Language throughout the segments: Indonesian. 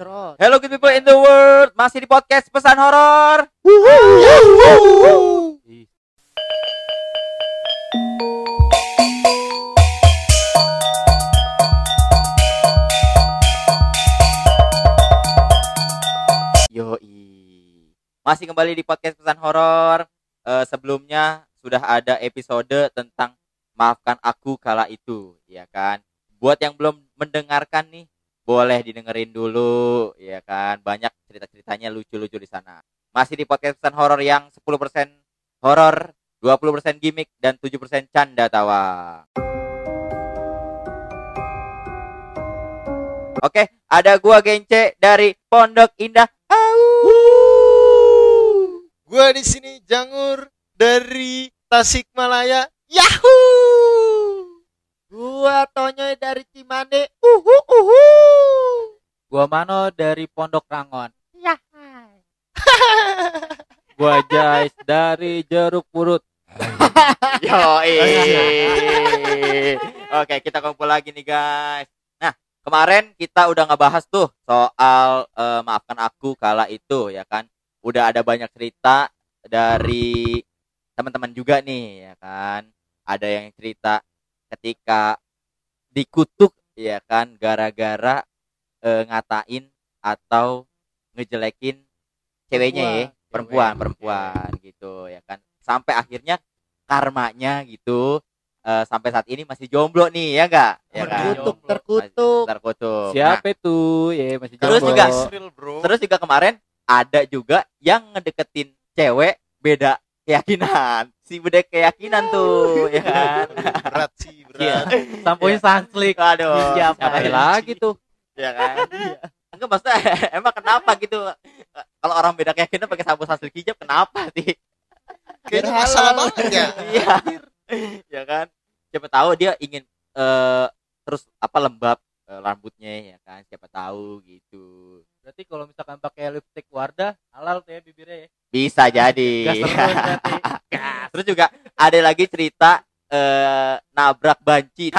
Hello good people in the world, masih di podcast pesan horor. Ih, Yoi. Masih kembali di podcast pesan horor. Eh, sebelumnya sudah ada episode tentang maafkan aku kala itu, ya kan? Buat yang belum mendengarkan nih, boleh didengerin dulu, ya kan? Banyak cerita-ceritanya lucu-lucu di sana. Masih di podcast pesan horor yang 10% horor, 20% gimmick dan 7% canda tawa. Oke, ada gua Gence dari Pondok Indah. Gua di sini Jangur dari Tasikmalaya. Yahoo! Gua Tonyoy dari Cimande. Gua Mano dari Pondok Rangon. Ya. Gua Jais dari Jeruk Purut. Yo, Oke, kita kumpul lagi nih guys. Nah, kemarin kita udah ngebahas tuh soal eh, maafkan aku kala itu ya kan. Udah ada banyak cerita dari teman-teman juga nih ya kan. Ada yang cerita ketika dikutuk ya kan gara-gara eh, ngatain atau ngejelekin ceweknya ya, perempuan, perempuan gitu ya kan. Sampai akhirnya karmanya gitu eh, sampai saat ini masih jomblo nih ya enggak ya kan Terkutuk, terkutuk. terkutuk Nah, Siapa itu? Ya masih Terus jomblo. juga Real, bro. terus juga kemarin ada juga yang ngedeketin cewek beda keyakinan si beda keyakinan tuh ya kan berat sih, Iya. berat. Sampoin sunslick. aduh Siapa siapa lagi tuh? Ya kan? Enggak maksudnya emang kenapa gitu? Kalau orang beda keyakinan pakai sabun sunsilk hijab kenapa sih? Kayaknya Biar masalah banget ya. iya. Ya kan? Siapa tahu dia ingin eh terus apa lembab eh, rambutnya ya kan? Siapa tahu gitu. Berarti kalau misalkan pakai lipstick Wardah, halal tuh ya bibirnya ya. bisa jadi. Gas terus terus juga ada lagi cerita eh nabrak banci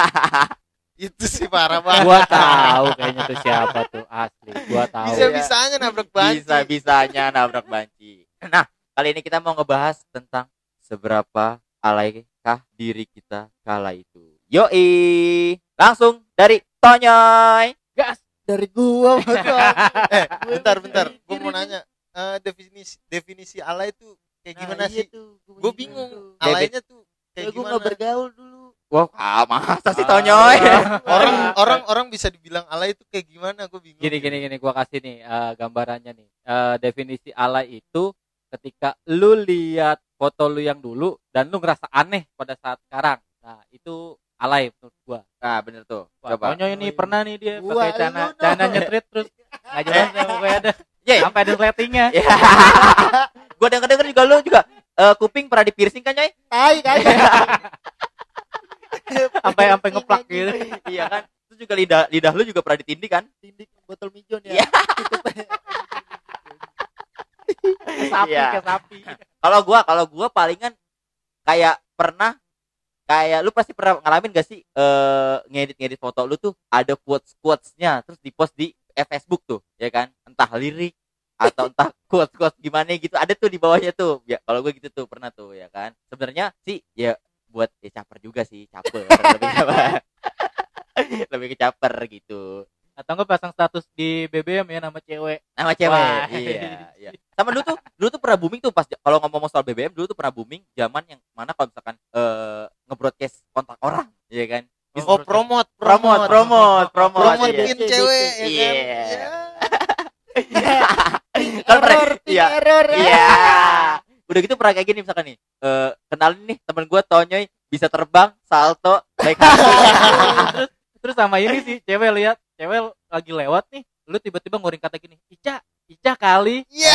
Itu sih parah banget. Gua tahu kayaknya tuh siapa tuh asli. Gua tahu. Bisa-bisanya nabrak banci. bisa bisanya nabrak banci nah kali ini kita mau ngebahas tentang seberapa alaikah diri kita kala itu yoi langsung dari Tonyoy Gas. Dari gua. Eh, bentar, bentar. Gua mau nanya. eh, definisi definisi alay itu kayak gimana sih? Gue bingung. Alaynya tuh kayak Gue gimana? gak bergaul dulu. Wah, ah, masa sih Tonyoy? Orang orang orang bisa dibilang alay itu kayak gimana? Gue bingung. Gini gini gini gua kasih nih eh, gambarannya nih. Eh, definisi alay itu ketika lu lihat foto lu yang dulu dan lu ngerasa aneh pada saat sekarang. Nah, itu alay menurut gua. Nah, bener tuh. Wah, Coba. Tonyo ini pernah nih dia Gua, pakai celana celana nyetrit terus nggak jelas ya pokoknya ada Ye. sampai ada sletingnya. Ya. gua denger denger juga lu juga eh, kuping pernah di piercing kan, Nyoy? Tai kan. Sampai sampai ngeplak gitu. iya kan? Terus juga lidah lidah lu juga pernah ditindih kan? Tindik botol mijon Iya. ya. Sapi Iya. ke sapi. Kalau gua kalau gua palingan kayak pernah kayak lu pasti pernah ngalamin gak sih eh ngedit-ngedit foto lu tuh ada quotes quotesnya terus di post di eh, Facebook tuh ya kan entah lirik atau entah quotes quotes gimana gitu ada tuh di bawahnya tuh ya kalau gue gitu tuh pernah tuh ya kan sebenarnya sih ya buat ya caper juga sih caper lebih caper lebih ke caper gitu Atau enggak pasang status di BBM ya nama cewek. nama cewek Wah. iya, iya sama dulu tuh dulu tuh pernah booming tuh pas kalau ngomong soal BBM dulu tuh pernah booming zaman yang mana kalau misalkan eh nge-broadcast kontak orang iya kan Bisa Oh, promote, promote promote promote Promotein iya. cewek ya kan? Iya. Ya. Kan pernah- Error, ting iya error ya. iya udah gitu pernah kayak gini misalkan nih eh kenalin nih temen gue Tonyoy bisa terbang salto naik terus terus sama ini sih cewek lihat cewek lagi lewat nih lu tiba-tiba nguring kata gini Ica Ica kali. Iya.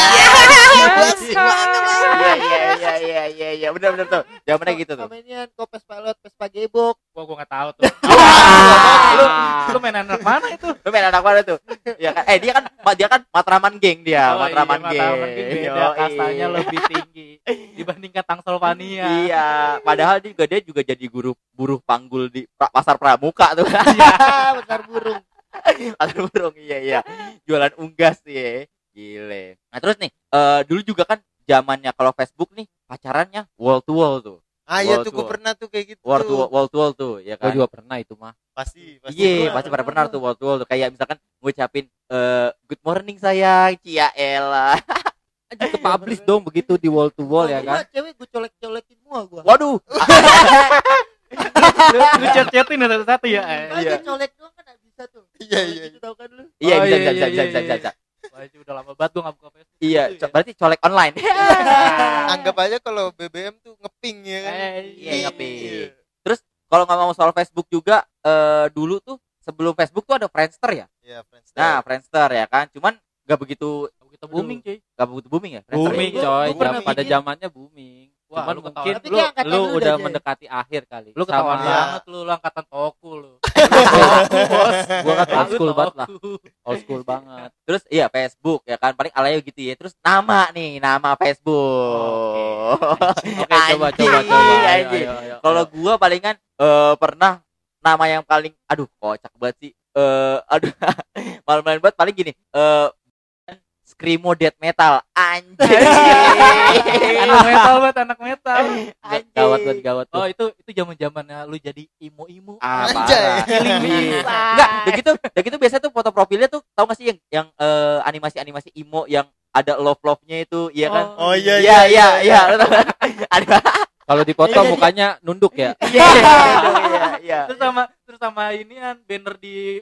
Basi banget lah. iya iya iya iya iya iya benar benar tuh. Zamannya gitu tuh. inian kopes pilot, Vespa gebok. gua gua nggak tahu tuh. Lu lu main anak mana itu? Lu main anak mana tuh? Ya kan eh dia kan dia kan Matraman geng dia Oh, Matraman iya, Matraman geng Geng beda kastanya lebih tinggi dibandingkan Tangsel Vania iya padahal juga dia juga jadi guru buruh panggul di pasar pramuka tuh. Ya, besar burung. pasar burung iya iya. Jualan unggas ya gile nah terus nih eh, dulu juga kan zamannya kalau Facebook nih pacarannya wall to wall tuh ah iya tuh gue pernah tuh kayak gitu wall to wall, wall to wall tuh ya Gue kan juga pernah itu mah. pasti pasti Iya, pernah. pasti pada benar tuh wall to wall tuh. Kayak misalkan ngucapin eh good morning sayang, cia Ella. Anjir ke publish dong begitu di wall to wall ya Gua kan. cewek gue colek-colekin semua gua. Waduh, lu, chat-chatin satu-satu ya eh. Iya. colek doang kan bisa tuh. Iya, iya, Itu tahu kan lu? iya Oh, bisa iya, bisa iya, bisa bisa iya, bisa iya. itu udah lama banget gua nggak buka Facebook Iya, co- ya. berarti colek online. anggap aja kalau BBM tuh ngeping ya kan Eh, Iya, ngeping. Kalau nggak mau soal Facebook juga eh dulu tuh sebelum Facebook tuh ada Friendster ya. Iya, Friendster. Nah, Friendster ya kan. Cuman nggak begitu begitu booming cuy nggak begitu booming ya. Friendster Booming ya? Coy, gua pada zamannya booming. Wah, Cuman lu ketahuan. mungkin Tapi lu, lu lu udah Jay. mendekati akhir kali. lu ketahuan Iya. banget lu lu angkatan toku lu Gua kan old school banget lah. Old school banget. Terus iya Facebook ya kan paling alay gitu ya. Terus nama nih, nama Facebook. Oke, coba coba Anjing, coba. Ayo, ayo. Kalau gua palingan eh pernah nama yang paling aduh kocak banget sih. Eh aduh malu-maluin banget paling gini. Eh Screamo Death Metal anjing. anak metal banget anak metal Anjing. gawat banget gawat tuh. oh itu itu zaman zamannya lu jadi imo imo Ah, Anjay. parah. Enggak, udah gitu, udah gitu biasa tuh foto profilnya tuh tau gak sih yang yang eh, animasi-animasi imo yang ada love love-nya itu, iya kan? oh iya Iya, iya, iya. Lu tau kan? Ada Kalau di foto mukanya nunduk ya. iya, iya, iya. terus sama terus sama ini kan banner di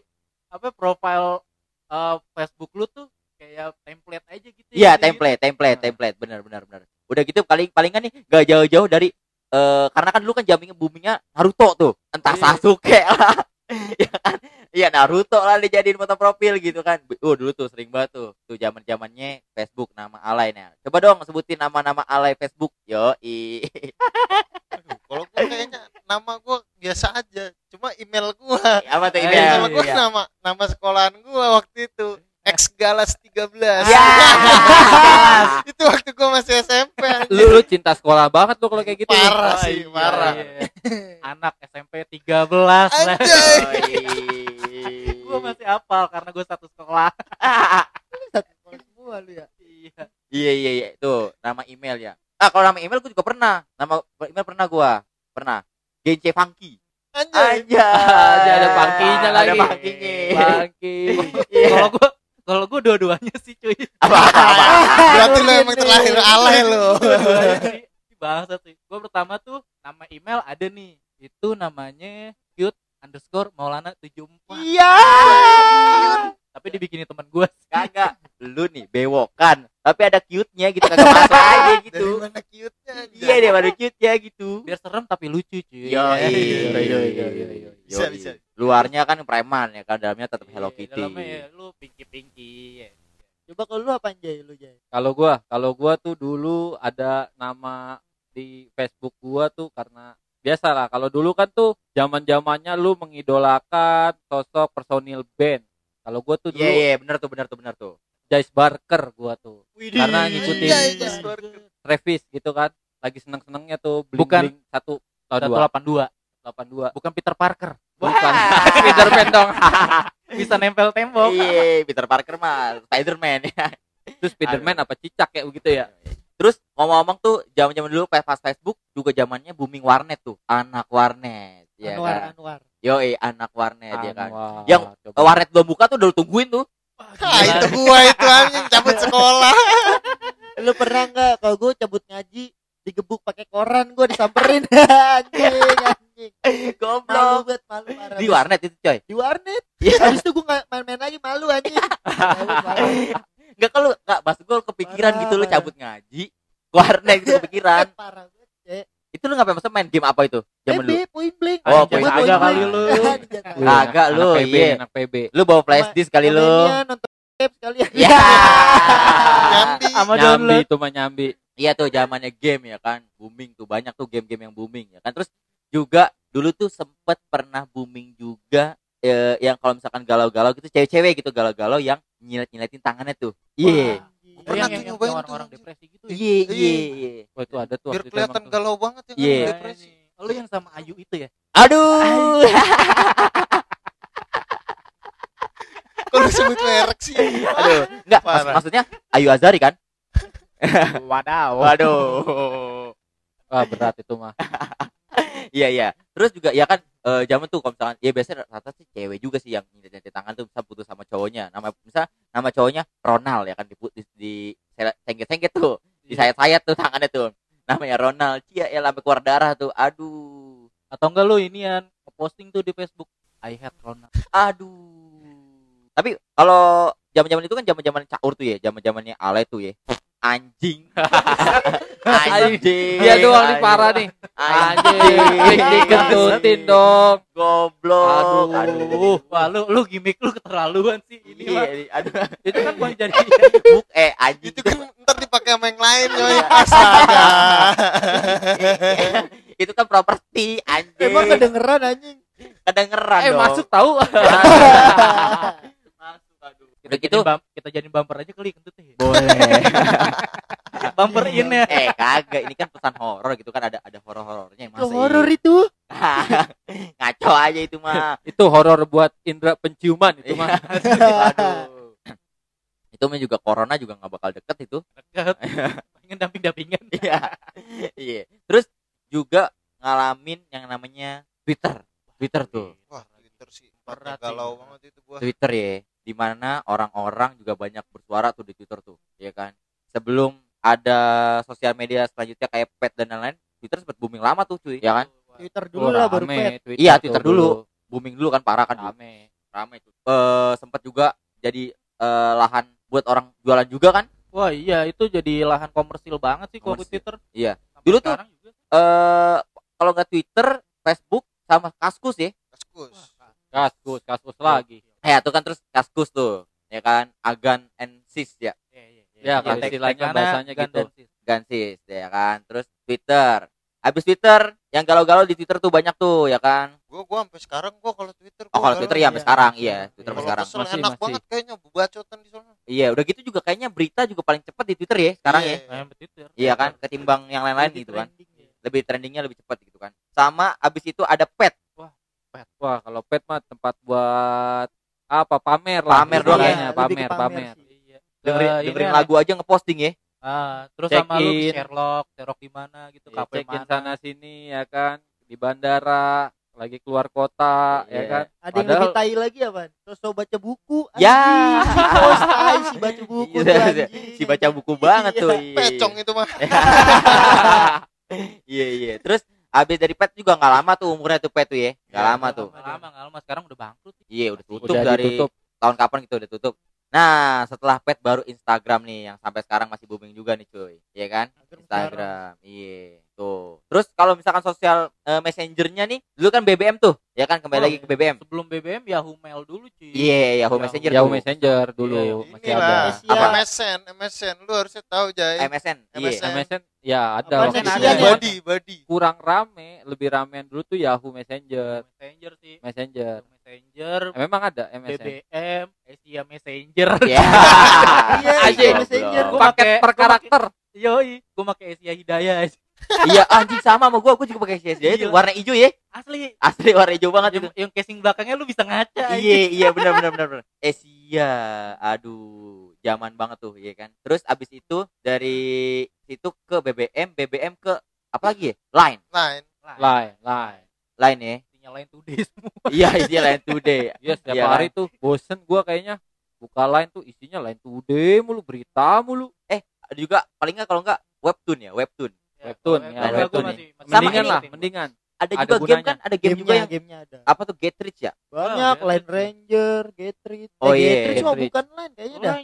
apa profile eh, Facebook lu tuh kayak template aja gitu Iya, Gitu-gitu. template, template, template, benar benar benar. Udah gitu paling palingan nih gak jauh-jauh dari eh karena kan dulu kan jammingnya boomingnya Naruto tuh, entah Iya. Sasuke lah. Iya kan? Iya Naruto lah dijadiin foto profil gitu kan. Oh dulu tuh sering banget tuh. Tuh zaman-zamannya Facebook nama alay nih. Coba dong sebutin nama-nama alay Facebook. Yo, i. Kalau gua kayaknya nama gua biasa aja cuma email gua Apa tuh email? nama gua Iya. nama nama sekolahan gua waktu itu X Galas 13 Ya. itu waktu gua masih SMP. Lu, lu cinta sekolah banget lu kalau kayak gitu. parah Oh, sih iya, parah iya. anak SMP 13 lah Anjay. Gua masih hafal karena gua satu sekolah Satu sekolah semua lu ya. iya Iya iya iya itu nama email ya. Ah kalau nama email gue juga pernah. Nama email pernah gua. Pernah. Gence Funky. anjay Aja. Aja ada pangkinya lagi. Ada pangkinya. Bangki. Iya. kalau gua kalau gua dua-duanya sih cuy. Apa? Apa? berarti lu emang terlahir alay sih. Bahasa sih gua pertama tuh nama email ada nih. Itu namanya cute underscore maulana 74 Iya. tapi dibikinin teman gua. Kagak. Lu nih bewokan. Tapi ada cute-nya gitu kagak masuk aja dari gitu. mana Iya dia baru cute-nya gitu. biar serem tapi lucu cuy Yo, Iya, iya, iya, iya, iya. Bisa, bisa. Luarnya kan preman ya kan dalamnya tetap Hello Iya, Kitty. dalamnya ya, lu pinky pinky ya. Coba kalau lu apa Jay lu Jay? Kalau gua, kalau gua tuh dulu ada nama di Facebook gua tuh karena biasa lah. Kalau dulu kan tuh zaman-zamannya lu mengidolakan sosok personil band. Kalau gua tuh Iya dulu iya benar tuh benar tuh benar tuh. Jice Barker gua tuh. Karena ngikutin Burger. Travis gitu kan. Lagi seneng-senengnya tuh Bukan. bling satu atau dua 182 delapan dua. bukan Peter Parker Bukan Peter Pan dong. bisa nempel tembok Iya, Peter Parker mah Spider-Man ya. Terus Spiderman apa cicak kayak begitu ya? Terus ngomong-ngomong tuh zaman-zaman dulu pas Facebook juga zamannya booming warnet tuh, anak warnet, ya Anwar kan. Anwar. Yoi, anak warnet ya kan. Anwar. Yang- Coba. Warnet belum buka tuh udah tungguin tuh. Ah itu gua itu anjing cabut sekolah Lu pernah nggak kalau gue cabut ngaji digebuk pakai koran gue disamperin anjing anjing malu Goblok. banget malu parah Di warnet itu, coy. di warnet Iya. habis itu nggak main-main lagi malu anjing Malu, malu. Enggak kalau enggak pas gue kepikiran Parah, gitu lu cabut ngaji. Warnet gitu kepikiran. parah. Itu lu ngapain masa main game apa itu? Zaman dulu. PB point blank Oh, point blank. kali blank. lu. Agak anak lu, PB, iya. anak PB. Lu bawa flash disk kali lu. Nonton game sekalian Ya. Nyambi. sama Nyambi download itu mah nyambi. Iya tuh zamannya game ya kan, booming tuh banyak tuh game-game yang booming ya kan. Terus juga dulu tuh sempet pernah booming juga eh, yang kalau misalkan galau-galau gitu cewek-cewek gitu galau-galau yang nyilet-nyiletin tangannya tuh. Iya. Pernah yang, tuh yang, nyobain yang tuh, orang-orang depresi gitu ya Iya, iya, iya. Wah itu ada tuh biar kelihatan galau banget ya kan Iya. depresi lu yang sama Ayu itu ya Aduh. Kok lu sebut merek sih? Aduh, enggak mak- maksudnya Ayu Azari kan? Wadaw. Waduh. Wah, berat itu mah. Iya iya. Terus juga ya kan eh, zaman tuh kalau misalkan ya biasanya rata sih cewek juga sih yang nyetir tangan tuh bisa putus sama cowoknya. Nama misal nama cowoknya Ronald ya kan di di, di sengget-sengget tuh, di sayat-sayat tuh tangannya tuh. Namanya Ronald. Cia ya sampai keluar darah tuh. Aduh. Atau enggak lu inian posting tuh di Facebook I hate Ronald. Aduh. Tapi kalau zaman-zaman itu kan zaman-zaman caur tuh ya, zaman-zamannya Ale tuh ya. Anjing. Anjing. Dia doang nih parah nih. Anjing, digendutin dong. Goblok. Aduh. Wah, lu lu gimmick lu keterlaluan sih ini Iya, mah. iya, aduh. Itu kan mau jadi Buk, eh anjing Itu kan ntar dipakai sama yang lain, Yoy. Astaga. itu kan properti anjing. Emang kedengeran anjing. kedengeran eh dong. masuk tahu. Kita Udah gitu kita jadi bumper aja kali kentut ya. boleh. Bumper in ya. eh kagak, ini kan pesan horor gitu kan ada ada horor-horornya Itu masa horor iya? itu. Ngaco aja itu mah. Itu horor buat indera penciuman itu mah. Aduh. itu mah juga corona juga nggak bakal deket itu. Dekat. Pengen damping-dampingan. Iya. Iya. Terus juga ngalamin yang namanya Twitter. Twitter tuh. Wah, Twitter sih. Berat galau banget itu gua. Twitter ya, di mana orang-orang juga banyak bersuara tuh di Twitter tuh, ya kan. Sebelum ada sosial media selanjutnya kayak Pet dan lain-lain, Twitter sempat booming lama tuh cuy, ya kan. Twitter Oh, dulu lah baru pet. Twitter Iya, Twitter dulu. Booming dulu kan parah kan, Rame. rame tuh. Eh sempat juga jadi eh, lahan buat orang jualan juga kan. Wah, iya itu jadi lahan komersil banget sih kalau Komersil. Twitter. Iya. Sampai Dulu tuh- sekarang juga. Eh kalau nggak Twitter, Facebook sama Kaskus ya. Kaskus. Kaskus, kaskus lagi. Ya, tuh kan terus Kaskus tuh, ya kan. Agan and Sis ya. Iya, iya, iya. Ya, kalau Tag- istilahnya bahasanya gitu. Gansis ya kan terus Twitter habis Twitter yang galau-galau di Twitter tuh banyak tuh ya kan Gua gua sampai sekarang gua kalau Twitter oh gua kalau galau. Twitter ya sampai iya. sekarang iya Twitter Kalau sampai sekarang kesel Masih, enak masih. banget kayaknya bacotan di sana. iya udah gitu juga kayaknya berita juga paling cepat di Twitter ya sekarang Iya. ya Twitter. iya kan ketimbang yang lain-lain gitu kan ya. lebih trendingnya lebih cepat gitu kan sama abis itu ada pet Wah, kalau pet mah tempat buat apa pamer lah. Pamer doang ya? pamer, pamer. Iya. dengerin, Eh, dengerin lagu aja ngeposting ya Ah, terus Check sama lu in. Sherlock, Sherlock di mana gitu, Ya, kafe mana. sana sini ya kan di bandara lagi keluar kota ya Iya. kan Ada yang lebih tai lagi apa? Sosok baca buku. Ya. Sos tai si baca buku Iya, tuh, iya. anjing. si baca buku banget tuh. Pecong itu mah. iya iya terus abis dari pet juga nggak lama tuh umurnya tuh pet tuh ya. Nggak Iya, lama Nggak tuh. lama, nggak lama. Sekarang udah bangkrut. iya udah tutup udah dari ditutup. tahun kapan gitu udah tutup. Nah setelah pet baru Instagram nih yang sampai sekarang masih booming juga nih cuy. Iya kan? Instagram iya tuh terus kalau misalkan sosial eh, messengernya nih dulu kan BBM tuh ya kan kembali Oh, lagi ke BBM Sebelum BBM Yahoo Mail dulu cuy. iya Yahoo Yahoo. Messenger Yahoo. Messenger dulu Iya, masih Inilah. ada Iya. Apa? MSN, MSN. Lu harusnya tahu, Jay. MSN iya MSN. MSN ya ada Apaan waktu. Ada. Body, body. kurang rame lebih ramean dulu tuh Yahoo Messenger Messenger sih. Messenger Messenger, Eh, memang ada MSN BBM, Asia Messenger. Iya. Iya, Anjing. iya, Messenger. Gua paket pakai- per karakter Yoi, gua pakai Asia Hidayah. Iya anjing sama sama gua gua juga pakai CSD itu. Gila. warna hijau ya? Asli. asli warna hijau banget itu. Yang, yang casing belakangnya lu bisa ngaca. iya iya benar benar benar benar. Asia aduh zaman banget tuh iya kan? Terus abis itu dari situ ke BBM BBM ke apa lagi ya? Line. Line. lain lain Line. Ya? Intinya lain today semua. iya iya Line Today. Iya setiap Iya, hari tuh bosen gua kayaknya. Buka lain tuh isinya lain today mulu berita mulu. Ada juga paling nggak kalau nggak webtoon ya webtoon Webtoon, ya, gua webtoon masih- masih Sama mendingan ini- lah mendingan ada Ada juga game kan ada game juga yang gamenya ada. apa tuh Get Rich ya Banyak Oh, Line Rich. Ranger, Get Rich. Oh, Eh, iya, Get Rich Get mah Rich. bukan Line kayaknya dah.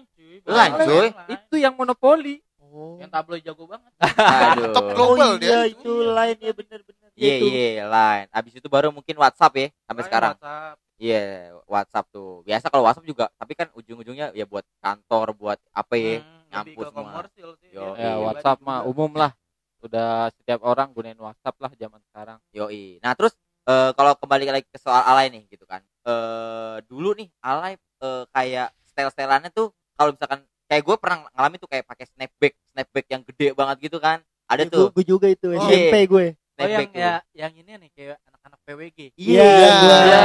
Line cuy. Itu yang monopoli Oh. yang tabloid jago banget. aduh Top Oh global iya dia. itu Line ya benar-benar. iya Itu. iya Line abis itu baru mungkin WhatsApp ya sampai Line, sekarang WhatsApp. Iya, WhatsApp tuh. Biasa kalau WhatsApp juga, tapi kan ujung-ujungnya ya buat kantor, buat apa ya. Hmm, ke semua. komersil sih. Yo, Dia ya Iya, WhatsApp mah umum lah udah setiap orang gunain WhatsApp lah zaman sekarang Yoi. Nah, terus eh, kalau kembali lagi ke soal alay nih gitu kan. Eh dulu nih alay eh, kayak style-styleannya tuh kalau misalkan kayak gue pernah ngalamin tuh kayak pakai snapback, snapback yang gede banget gitu kan. Ada Ya, tuh Gue juga itu Oh. SMP gue. Oh yang tuh. ya yang ini nih kayak anak-anak PWG. Iya, Iya. Iya.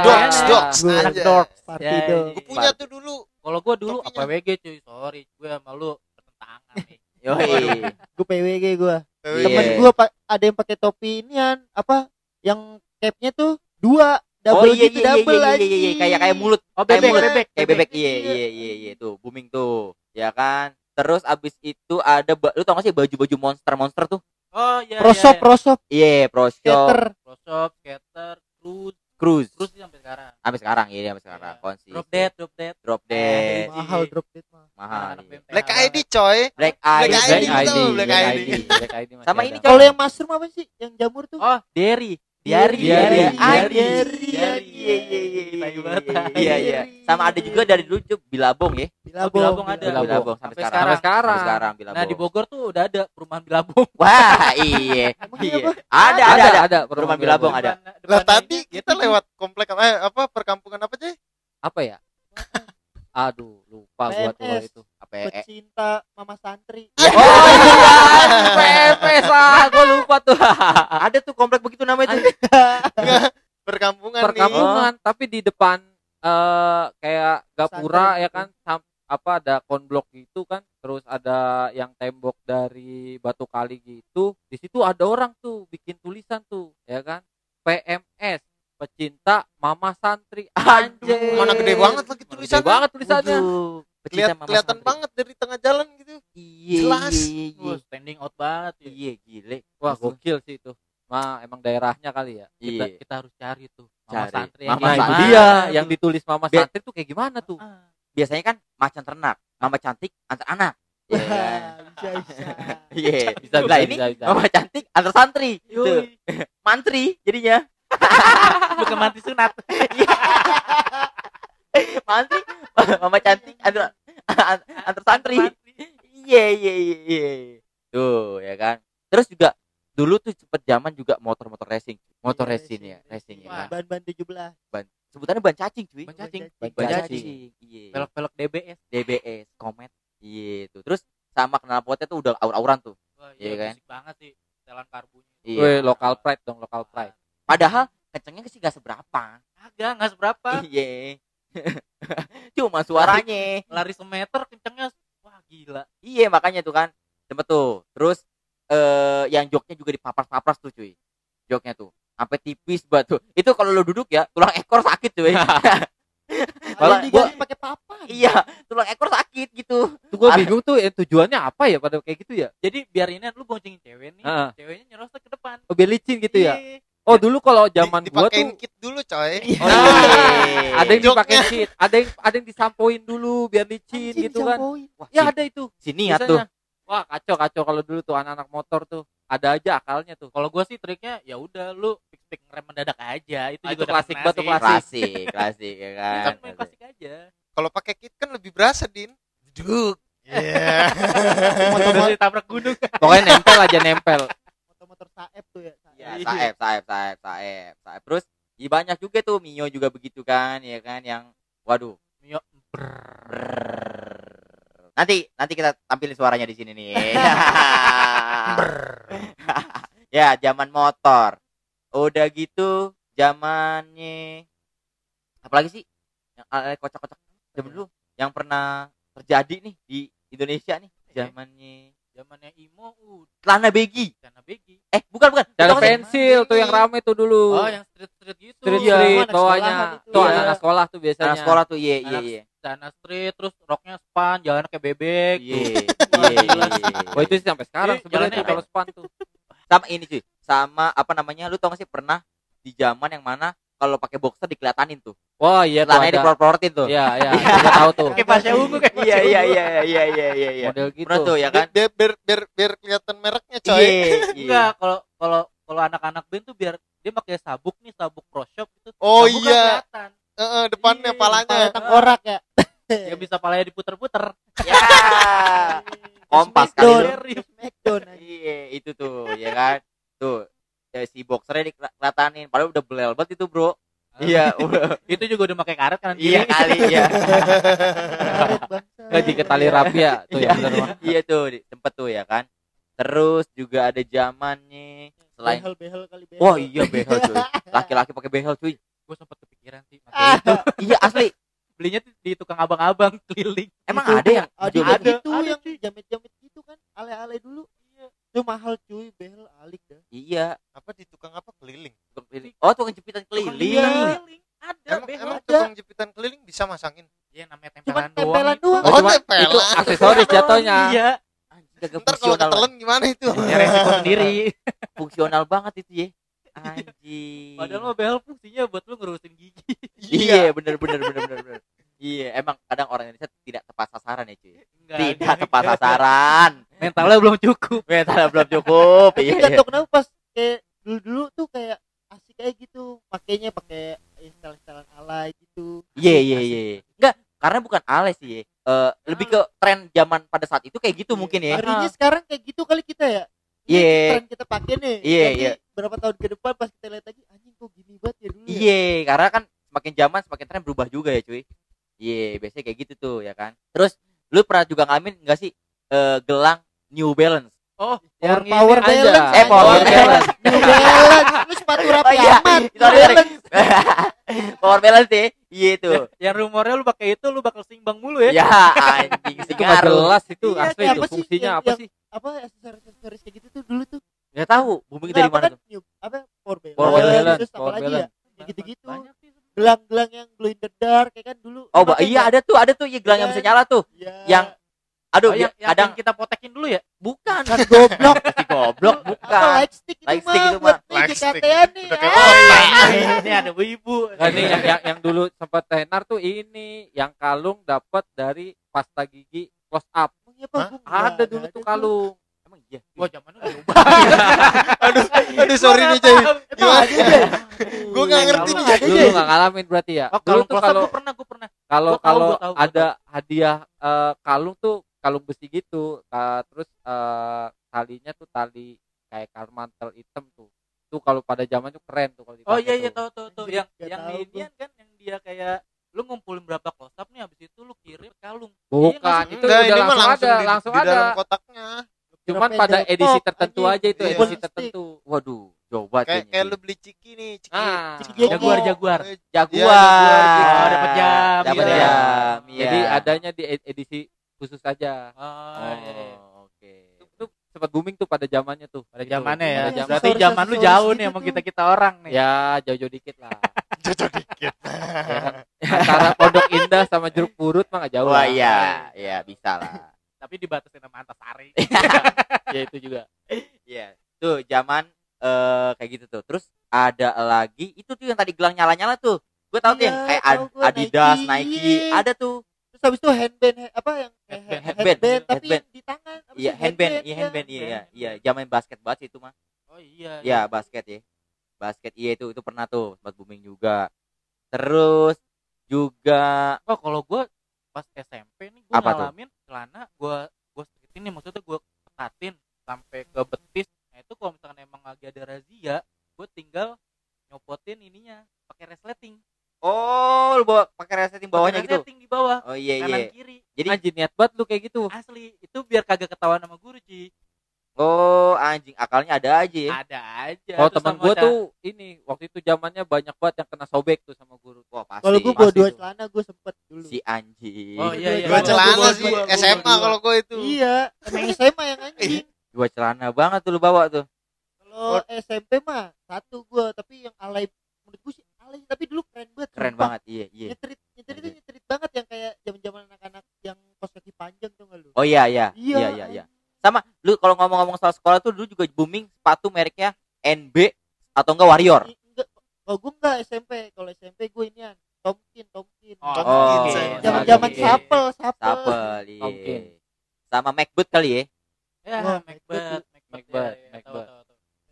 Dogs, Iya. dogs. Partido. iya. Gue punya tuh dulu. Kalau gua dulu Topinya. APWG cuy, sorry, gue sama lu bertentangan nih. Yoi. Gue PWG. PWG. Temen Iya. pa- ada yang pakai topi inian apa? Yang capnya tuh dua Oh double iya gitu iya iya double iya, iya, iya, anjing. kayak kayak mulut Oh, kayak bebek, mulut bebek, kayak bebek. bebek iya iya iya iya tuh booming tuh ya kan terus abis itu ada ba- lu tau gak sih baju-baju monster monster tuh Oh iya. Prosop, iya, prosop, iya pro shop skater. iya. Prosop, skater, cruise, cruise cruise sih sampai sekarang. sampai sekarang iya sampai sekarang Iya. konsis Drop dead, drop dead. drop dead Eh, Mahal drop dead mah. mahal iya. Black. ID coy. black Black eye Black ID, ID, tuh, Black Black ID. ID, Black ID Sama ada. ini, Kalau yang mushroom apa sih? Yang jamur tuh? Oh, Derry. Diari, Diari, diari, Diari, iya, iya, iya, iya, iya, iya, iya. Sama ada juga dari dulu juga Bilabong ya, Bilabong. Bilabong ada. Bilabong. Bilabong sampai Sampai sekarang, Sampai sekarang. sampai sekarang Bilabong. Nah, di Bogor tuh udah ada perumahan Bilabong. Wah, iya, iya, apa? ada, ada, ada, ada Perumahan Bilabong ada. Depan- Lah tadi ini kita lewat komplek apa eh, apa perkampungan apa sih? Apa ya? Aduh, lupa gua tuh PNS. itu. Eh, Pecinta Mama Santri. Oh iya, ah, gue lupa tuh. Ada tuh komplek begitu namanya tuh. Perkampungan, Perkampungan, tapi di depan eh kayak gapura Pesantren ya kan sam- apa ada konblok gitu kan. Terus ada yang tembok dari batu kali gitu. Di situ ada orang tuh bikin tulisan tuh ya kan. PMS pecinta mama santri. Nih. anjir Mana gede banget lagi Gede tulisannya. banget tulisannya Keliat, kelihatan Santri. banget dari tengah jalan gitu. Iya, Jelas. Iya, iya, Wah, standing out banget ya. iya, gile. wah gokil sih itu mah emang daerahnya kali ya Kita, Iya. kita harus cari tuh Mama Cari. Santri yang Mama gimana dia tuh. yang ditulis mama Biar- santri tuh kayak gimana tuh Ah. Biasanya kan macan ternak, mama cantik antar anak. Iya kan? bisa bisa. Iya. bisa bisa, ini bisa, bisa. mama cantik antar santri. Mantri jadinya. Bukan mati sunat. Mantri mama cantik antar antar santri. Iya iya iya iya. Tuh ya kan. Terus juga dulu tuh cepet zaman juga motor-motor racing. Motor Iya, racing ya, racing ya. Kan. Ban-ban 17. Ban, sebutannya ban cacing cuy. Ban cacing. Ban Ban cacing. Iya. Velg-velg DBS. DBS, Comet. Iya tuh. Terus sama knalpotnya tuh udah aur-auran tuh. Wah, Iya iya kan? banget sih. Setelan karbunya. Iya. Weh, local pride dong local pride Padahal kencengnya sih gak seberapa. Agak nggak seberapa. Iya. Cuma suaranya. Lari semeter kencengnya wah gila. Iya makanya tuh kan. Sempet tuh. Terus eh yang joknya juga dipapras-papras tuh cuy. Joknya tuh. Sampai tipis banget tuh. Itu kalau lo duduk ya, tulang ekor sakit cuy. Malah diganti pakai papan. iya, tulang ekor sakit gitu. tuh gue bingung tuh eh, tujuannya apa ya pada kayak gitu ya Jadi biar ini lu boncengin cewek nih, Heeh. ceweknya nyerosot ke depan. oh, biar licin gitu ya Iya. Oh dulu kalau zaman Di- gua dipakein tuh kit dulu coy. Oh, Iya. iya. ada yang dipakai cheat, ada yang ada yang disampoin dulu biar licin Anjing, gitu kan. Wah, Ya ada itu. si niat tuh. Wah kacau kacau kalau dulu tuh anak-anak motor tuh ada aja akalnya tuh. Kalau gua sih triknya ya udah lu fix fix ngerem mendadak aja. Itu Ah, juga itu klasik pernah banget tuh, sih. klasik. Klasik, klasik ya kan. kan main klasik aja. Kalau pakai kit kan lebih berasa, Din. Duk. Iya. Motor ditabrak gunung. Pokoknya nempel aja nempel. Motor-motor saep tuh ya. Ya, saep, saep, saep, saep, saep. Terus ya banyak juga tuh Mio juga begitu kan, ya kan yang waduh. Mio. brrrr. Nanti nanti kita tampilin suaranya di sini nih. ya, zaman motor. Udah gitu zamannya apalagi sih? Yang eh, kocak-kocak zaman dulu yang pernah terjadi nih di Indonesia nih zamannya Zamannya Imo udah celana begi. sana begi. Eh, bukan bukan. Sih? pensil tuh yang rame tuh dulu. Oh, yang street-street gitu. street Iya. street Anak bawahnya. sekolahan itu. Tuh Iya. anak sekolah tuh biasanya. Anak sekolah tuh, iya iya Anak- iya. Sana street terus roknya span, jalannya kayak bebek. Iya, iya, iya, sih. iya. Oh itu sih sampai sekarang sebenarnya kalau span tuh. sama ini cuy sama apa namanya lu tau gak sih pernah di zaman yang mana kalau pakai boxer dikelihatanin tuh Wah iya tuh celananya ada. diplor-plorotin tuh Iya iya. Gua tahu tuh. Kayak pasnya ungu kayak iya iya ungu. iya iya iya iya iya Model gitu. pernah tuh ya kan Biar biar biar, biar kelihatan mereknya, coy. iya iya. Enggak, kalau kalau kalau anak-anak band tuh biar dia pakai sabuk nih, sabuk pro shop gitu. Oh Sabuk kan iya. kelihatan. Heeh, depannya Iya, palanya. Kepala tengkorak ya. Ya bisa palanya diputer-puter. ya kompas kali iya itu tuh ya kan tuh ya, si boxernya dikelihatanin padahal udah belel banget itu bro. Iya udah. Itu juga udah pakai karet kan iya kali ya bangsa. Nggak di tali rapi ya tuh Iya. yang bener iya tuh sempet tuh ya kan. Terus juga ada zamannya selain behel behel kali behel. Wah iya behel cuy. Laki-laki pakai behel cuy. Gue sempet kepikiran sih Ah, makanya itu. Iya asli. Belinya tuh di tukang abang-abang keliling. Emang Itu ada yang ada yang gitu? Ada, yang cuy. jamet-jamet gitu kan ale-ale dulu. Itu mahal cuy behel alik dah. Iya apa di tukang apa keliling tukang keliling. Oh tukang jepitan Tukang keliling. keliling. Ada emang, behel emang tukang jepitan keliling bisa masangin? Iya namanya cuman tempelan doang. tempelan itu. doang. Oh, cuma tempelan. itu aksesoris jatuhnya. Iya. Kagak ntar kalau ketelen gimana itu? Ya resiko sendiri. fungsional banget itu ya. Anjing. Padahal mah behel fungsinya buat lu ngerusin gigi. iya bener bener bener bener bener. Iya emang kadang orang Indonesia tidak tepat sasaran ya cuy. Enggak, tidak tepat sasaran. Mentalnya belum cukup. mentalnya belum cukup tapi iya. nggak iya tahu kenapa pas kayak dulu dulu tuh kayak asik kayak gitu pakainya pakai install-installan alay gitu iya iya iya enggak karena bukan alay sih ya. Eh, lebih ke tren zaman pada saat itu kayak gitu mungkin ya Ngerinya sekarang kayak gitu kali kita ya Iya. Ini tren kita pakai nih Iya, Nanti iya. berapa tahun ke depan pas kita lihat lagi anjing kok gini banget ya dulu ya Iya, karena kan semakin zaman semakin tren berubah juga ya cuy. Iya, biasanya kayak gitu tuh ya kan. Terus lu pernah juga ngalamin enggak sih eh, gelang New Balance? Oh, Power, yang power ini aja. balance Eh, power anjing. balance. New balance lu sepatu rapi Oh, iya. amat New Sorry, sorry. balance Power Balance ya? Iya itu. Yang rumornya lu pakai itu lu bakal seimbang mulu ya. Ya, anjing itu segaru. jelas itu Iya, asli itu apa sih fungsinya apa sih apa aksesoris kayak gitu tuh dulu tuh Enggak tahu booming dari mana kan tuh. apa power balance, Power balance, power lagi ya balance. kayak gitu-gitu gelang-gelang yang glow in the dark kayak kan dulu Oh, iya ada tuh, ada tuh ya gelang yang bisa nyala tuh. Iya. Yang aduh, Oh, yang, ya, yang kadang kita potekin dulu ya. bukan. kan goblok Si goblok apa bukan. light stick itu Light mah stick itu buat mah. nih Light stick. JKT-an nih Ah. otak. ini ada ibu. Nah, ini yang, yang yang dulu sempat tenar tuh ini yang kalung dapat dari pasta gigi close up Emang iya, Pak? Gua ada dulu tuh ada kalung Emang iya. Wah, zaman udah berubah. aduh aduh sorry nih Jay Gimana? ada deh gue gak ngerti nih Jay dulu nggak ngalamin berarti ya Oh, dulu kalau tuh close up kalau gue pernah, gue pernah. kalau Gua kalau gua gua ada hadiah eh, kalung tuh kalung besi gitu Ka- terus eh, talinya tuh tali kayak karmantel hitam tuh tuh kalau pada zaman tuh keren tuh kalau Oh iya iya tuh. tahu tahu tahu Anjing, yang nggak yang tahu di gua. Indian kan yang dia kayak lu ngumpulin berapa close up nih habis itu lu kirim kalung. bukan Iya, itu Enggak, udah ini mah langsung, langsung ada di, langsung di ada dalam kotaknya cuman Kira pada edisi tertentu anjing. aja itu Iya. edisi tertentu Waduh, coba kayak kayak lu beli ciki nih ciki ah Ciki. Jaguar, Jaguar. Eh, Jaguar. Iya, Jaguar. Oh, dapat jam. Dapat Iya. jam. Iya. jadi adanya di ed- edisi khusus aja Oh, iya, iya. Oh, oke. itu sempat booming tuh pada zamannya tuh Pada zamannya ya. Pada Iya, zaman Berarti zaman lu jauh nih sama tuh. kita-kita orang nih. ya jauh-jauh dikit lah cocok dikit ya kan? antara pondok indah sama jeruk purut mah gak jauh Wah, lah. iya, iya bisa lah. Tapi dibatasin sama Antasari. ya itu juga Iya. Tuh zaman eh kayak gitu tuh. Terus ada lagi itu tuh yang tadi gelang nyala-nyala tuh. Gue tahu tuh yang Iya, kayak Ad- Adidas, Nike. Nike, ada tuh. Terus habis itu handband he- apa yang he- headband, headband, tapi headband. yang di tangan apa Iya, sih? handband, iya ya. handband, iya, iya, handband. iya. Zaman basket banget sih itu mah. Oh iya. Iya, basket ya. Basket iya itu itu pernah tuh sempat booming juga. Terus juga Oh kalau gue pas SMP nih gue Apa tuh? ngalamin celana gue gue sekitin nih maksudnya gue ketatin sampai ke betis. Nah itu kalau misalkan emang lagi ada razia, gue tinggal nyopotin ininya pakai resleting. Oh lu bawa pakai resetting bawahnya Pakai gitu. resleting di bawah, Oh iya kanan iya. kiri. Jadi anjir niat banget lu kayak gitu Asli itu biar kagak ketahuan sama guru Ci. oh anjing akalnya ada aja ya. Ada aja. kalau Terus teman ca- tuh ini waktu itu zamannya banyak banget yang kena sobek tuh sama guru Wah, pasti. kalau gue bawa dua celana gue sempet dulu si anjing. Oh iya iya. dua Gua celana sih gua SMA kalau gue itu iya emang SMA yang anjing Dua celana banget tuh lu bawa tuh. kalau SMP mah satu gue tapi yang alay menurut gue sih alay tapi dulu keren banget Keren sumpah. banget, iya, iya. nyetrit nyetrit itu Iya. nyetrit banget yang kayak zaman zaman anak-anak yang kos kaki panjang tuh nggak lu Oh iya iya. Iya. Iya iya iya. Sama lu kalau ngomong-ngomong soal sekolah tuh dulu juga booming sepatu mereknya NB atau enggak Warrior. Enggak kalau gue enggak SMP kalau SMP gue inian Tomkin Tomkin Oh, Tom Oh, Kids, saya. zaman zaman Oke. sapel sapel Sapel, iya. Sama Macbook kali ya. Ya, Wah, Macbeth, Macbeth, Macbeth,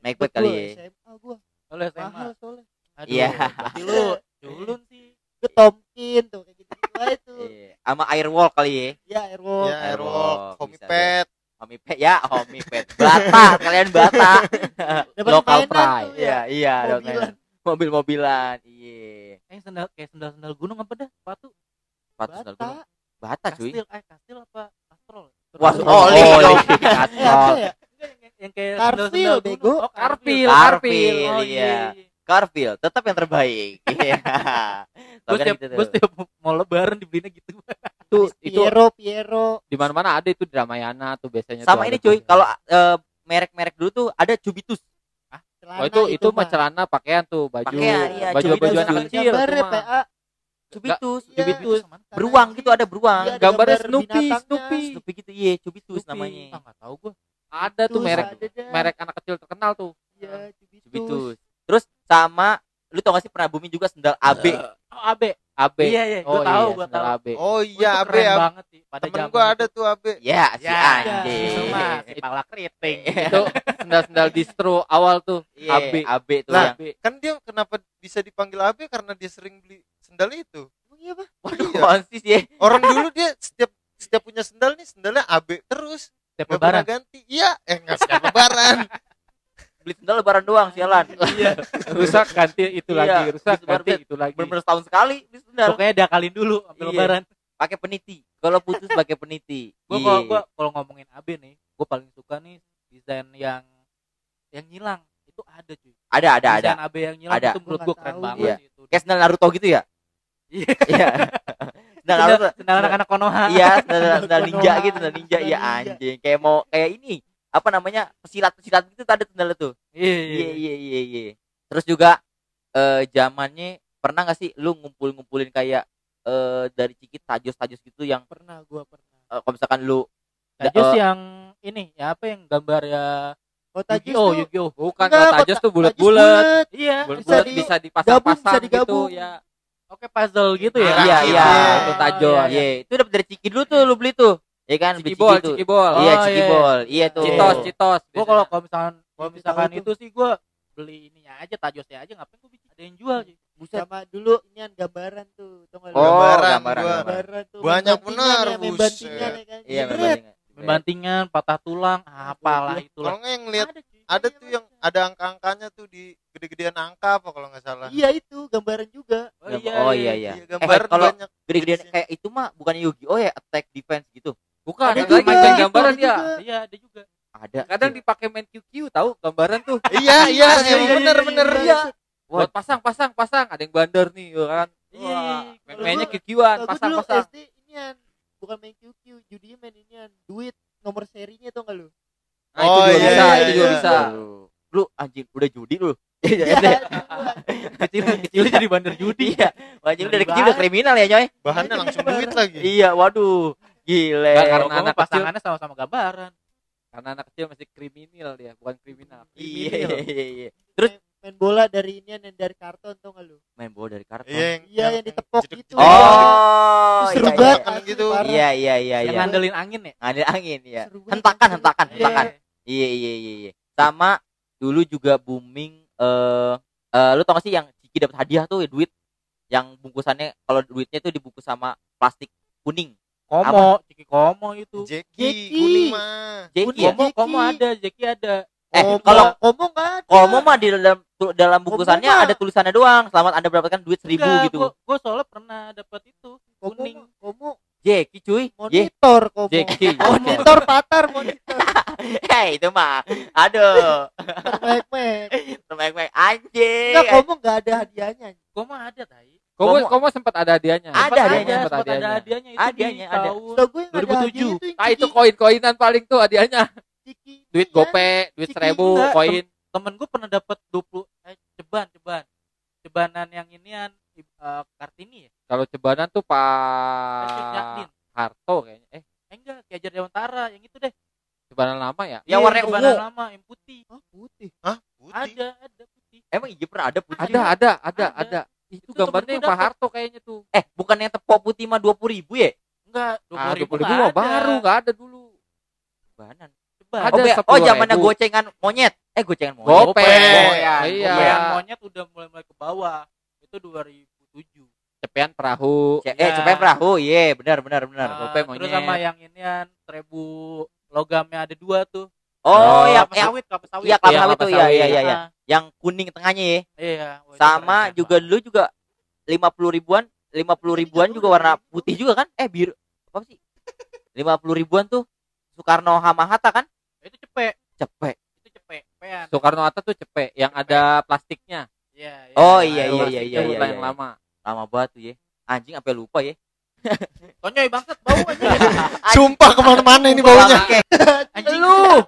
Macbeth. kali ya. SMA gue Oh, lu SMA. mahal soalnya Aduh, Iya. berarti lu culun sih. Gue Tomkin tuh kayak gitu gitu tuh Iya. Sama Airwalk kali ya. ya Airwalk ya Airwalk, Airwalk bisa Homipad Homie Pet ya, Homie Pet. Bata, kalian bata. mainan pride. Iya, iya, Mobilan. Mobil-mobilan, iya. Eh, sendal kayak sendal-sendal gunung apa dah? Sepatu. Sepatu sandal bata gunung. Bata cuy. Kastil, eh kastil apa? Astrol. Wah, oli Oh, dong. eh apa ya Enggak yang, yang kayak gunung. bego. Oh, Carfil, Carfil, Oh, iya. Carfield tetap yang terbaik. Iya. Gue Slogan setiap, gitu gue setiap mau lebaran dibelinya gitu. itu itu Piero Piero di mana-mana ada itu di Ramayana tuh biasanya Sama tuh ini cuy, kalau eh, merek-merek dulu tuh ada Cubitus. celana oh itu itu mah mah. celana pakaian tuh baju Pakaian, iya, baju baju anak kecil. PA Cubitus, Iya. Cubitus. Beruang gitu ada beruang. Iya, ada gambarnya gambar Snoopy. Snoopy Snoopy gitu, iya, Cubitus Snoopy. namanya. Ah, nggak tahu gue. ada tuh merek merek anak kecil terkenal tuh Iya, Cubitus. Cubitus. Terus sama lu tau gak sih pernah booming juga sendal AB? Oh, Abe. AB Iya, iya, gue oh tahu, iya gue tahu. AB Oh iya, tuh Abe, keren Abe. banget sih pada Temen itu. ada tuh Abe. Ya, si Ya, anjing. mah si pala keriting. itu sendal-sendal distro awal tuh Iya, AB. AB tuh Lah, yang AB Kan dia kenapa bisa dipanggil Abe karena dia sering beli sendal itu. Emang iya, Pak? waduh Iya. konsis ya. Orang dulu dia setiap setiap punya sendal nih sendalnya Abe terus. Setiap lebaran. ganti. Iya, eh enggak setiap lebaran. Beli sendal lebaran doang sialan. Iya. rusak ganti itu Iya, lagi rusak gitu baru ganti itu lagi Bener-bener setahun sekali beli sendal. Pokoknya diakalin dulu sampai Iya. lebaran. Pakai peniti. Kalau putus pakai peniti. Gue Iya. kalau gua kalau ngomongin AB nih, gue paling suka nih desain yang yang ngilang. Itu ada cuy. Ada ada ada. Desain AB yang ngilang Ada. itu menurut Gua keren tahu. banget Iya. itu. Kayak sendal Naruto gitu ya? Iya. Iya. sendal Naruto. Sendal anak-anak Konoha. Iya, sendal, sendal ninja gitu, sendal ninja. Iya ninja. anjing. Kayak mau kayak ini. Apa namanya? Pesilat-pesilat gitu tuh ada sendal tuh. Iya, Iya iya iya iya. Terus juga eh zamannya pernah gak sih lu ngumpul-ngumpulin kayak eh dari cikit tajos-tajos gitu yang Pernah gua pernah. eh, kalau misalkan lu Tajus eh, yang ini ya apa yang gambar ya Oh, tajus Yu-Gi-Oh, tuh Yu-Gi-Oh. bukan Enggak, kalau kok tajos ta- tuh tajus bulat-bulat Iya, bulat-bulat di- bisa dipasang-pasang bisa gitu ya oke puzzle gitu ya. Ah, iya iya iya. itu tajos. iya, Iya, itu dapat dari ciki dulu tuh lu beli tuh. Ya kan cikibol ciki tuh. cikibol Iya, Oh, ciki iya. bol. Iya tuh. citos citos Gue kalau kalau misalkan kalau Iya, misalkan tahu itu sih gue beli ininya aja tajosnya aja ngapain gue bikin ada yang jual sih. Buset. Sama dulu inian gambaran tuh. Tau? Oh, Gambaran, gambaran, gua. gambaran. gambaran tuh. Banyak membantingan benar, ya, membantingan buset. ya kan. Iya, Jebret. membandingkan. Membantingan, patah tulang, apalah itulah. Kalau nggak yang lihat Ada, Iya, tuh yang ada angka-angkanya tuh di gede-gedean angka apa kalau nggak salah. Iya itu gambaran juga. Oh Oh, iya, iya iya. Iya, gambar Eh, kalau banyak. gede-gedean kayak itu mah bukannya Yu-Gi-Oh ya attack defense gitu. Bukan Ada ada juga, lagi yang gambaran ya. Iya, ada juga. Ada. kadang dipakai main QQ tahu gambaran tuh Iya, iya, Iya, emang iya, bener iya, bener. iya. Iya. buat pasang pasang pasang ada yang bandar nih ya kan Iya, Wah, iya. main mainnya QQ-an pasang dulu pasang SD inian bukan main QQ, judinya main inian, duit nomor serinya tuh enggak lu? nah, itu Oh, juga iya, bisa iya, itu juga iya. bisa Lu anjing udah judi lu. Iya, Iya. Kecil kecil jadi bandar judi. Iya. Anjing lu dari kecil udah kriminal ya, Nyoy. Bahannya langsung duit lagi. Iya, waduh. Gile. Nggak, karena anak pasangannya sama-sama gambaran. karena anak kecil masih kriminal dia bukan kriminal Iya, kriminal iya, iya. main bola dari inian yang dari karton tuh enggak lu? Main bola dari karton. Iya, yang, Iya, yang ditepok jedek- gitu. jedek- Oh, Seru iya, banget iya. kan asli, gitu. Iya, iya, iya, Yang iya. ngandelin angin ya. Ngambil angin ya. Banget, Hentakan, hentakan, Iya. hentakan. Iya, iya, iya, iya. Sama dulu juga booming eh eh, lu tau gak sih yang Ciki dapat hadiah tuh ya, duit yang bungkusannya kalau duitnya tuh dibungkus sama plastik kuning. Komo, Ciki Komo itu. Jeki, Jeki. kuning mah. Jeki Kuning. ya? Komo, Jeki. Komo ada, Jeki ada. Eh, Komo- kalau komo enggak ada. Kolmo mah di dalam dalam bungkusannya ada tulisannya doang. Selamat Anda mendapatkan duit seribu Enggak, gitu. Gua, gua soalnya pernah dapat itu Komo, kuning. komo Jeki cuy. Monitor komo. Jeki Monitor patar monitor. Hei, itu mah. Aduh. Mek-mek. Temek-mek anjing. Enggak komo enggak ada hadiahnya. Komo ada tai. Komo Komo- sempat ada hadiahnya Ada hadiahnya, sempat ada hadiahnya. hadiahnya itu Hadiahnya ada. tahun Setahu gue yang ada 2007. hadiahnya tuh yang nah itu koin-koinan paling tuh hadiahnya Ciki duit inian. gope duit Ciki seribu koin Temen gue pernah dapat 20 eh ceban, ceban. Cebanan yang inian eh, Kartini ya. kalau cebanan tuh pak. Harto kayaknya eh Eh enggak, Ki Hajar Dewantara yang itu deh. cebanan lama ya Yang Iya, warna cebanan ungu. lama yang putih. Oh, putih. Hah? Putih. Ada, ada putih. Emang iya pernah ada putih. ada ada ada Ada. Itu, Itu gambarnya yang pak. Harto kayaknya tuh Eh, bukan yang tepok putih mah 20 ribu ya? Enggak, ah 20 ribu, dua ribu mah baru nggak ada dulu Banan. Ada Oh, oh 10.000. zamannya gocengan monyet. Eh, gocengan monyet. gope iya Gopean monyet udah mulai-mulai ke bawah. Itu 2007. cepean perahu Ce- eh, Ya. cepet perahu. Iya, benar benar benar. Nah, gope terus monyet. sama yang inian seribu logamnya ada dua tuh. Oh, Oh, yang kelapa yang sawit, kelapa sawit. iya kelapa Iya, sawit tuh ya, iya iya iya. Ah, Yang kuning tengahnya ya. Iya. Itu Sama keren juga dulu juga 50 ribuan, 50 ribuan juga warna putih juga kan? Eh, biru. Apa sih? 50 ribuan tuh Soekarno sama Hatta kan? banget. Itu cepet. Cepet. Itu Soekarno Hatta tuh cepet yang ada plastiknya. Iya, iya. Oh, iya, iya, iya, iya, Yang iya, yang iya. lama. Lama banget tuh ya. Anjing sampai lupa ya. Tonyoy bangsat bau aja. Sumpah ke mana-mana ini baunya. Anjing. Lu.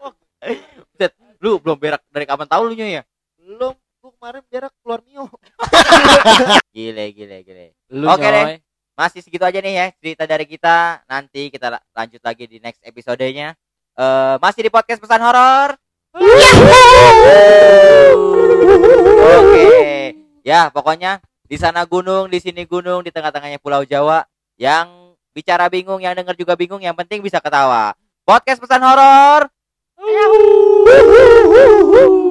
Buset, lu belum berak dari kapan tahu lu Nyoy ya? Belum, gua kemarin berak keluar mio. Gile, gile, gile. Lu Oke deh. Masih segitu aja nih ya cerita dari kita. Nanti kita la- lanjut lagi di next episodenya. Eh masih di podcast pesan horor. Oke. Ya, pokoknya di sana gunung, di sini gunung, di tengah-tengahnya Pulau Jawa. Yang bicara bingung, yang denger juga bingung, yang penting bisa ketawa. Podcast pesan horor. É, uhul! Uhul! Uhul!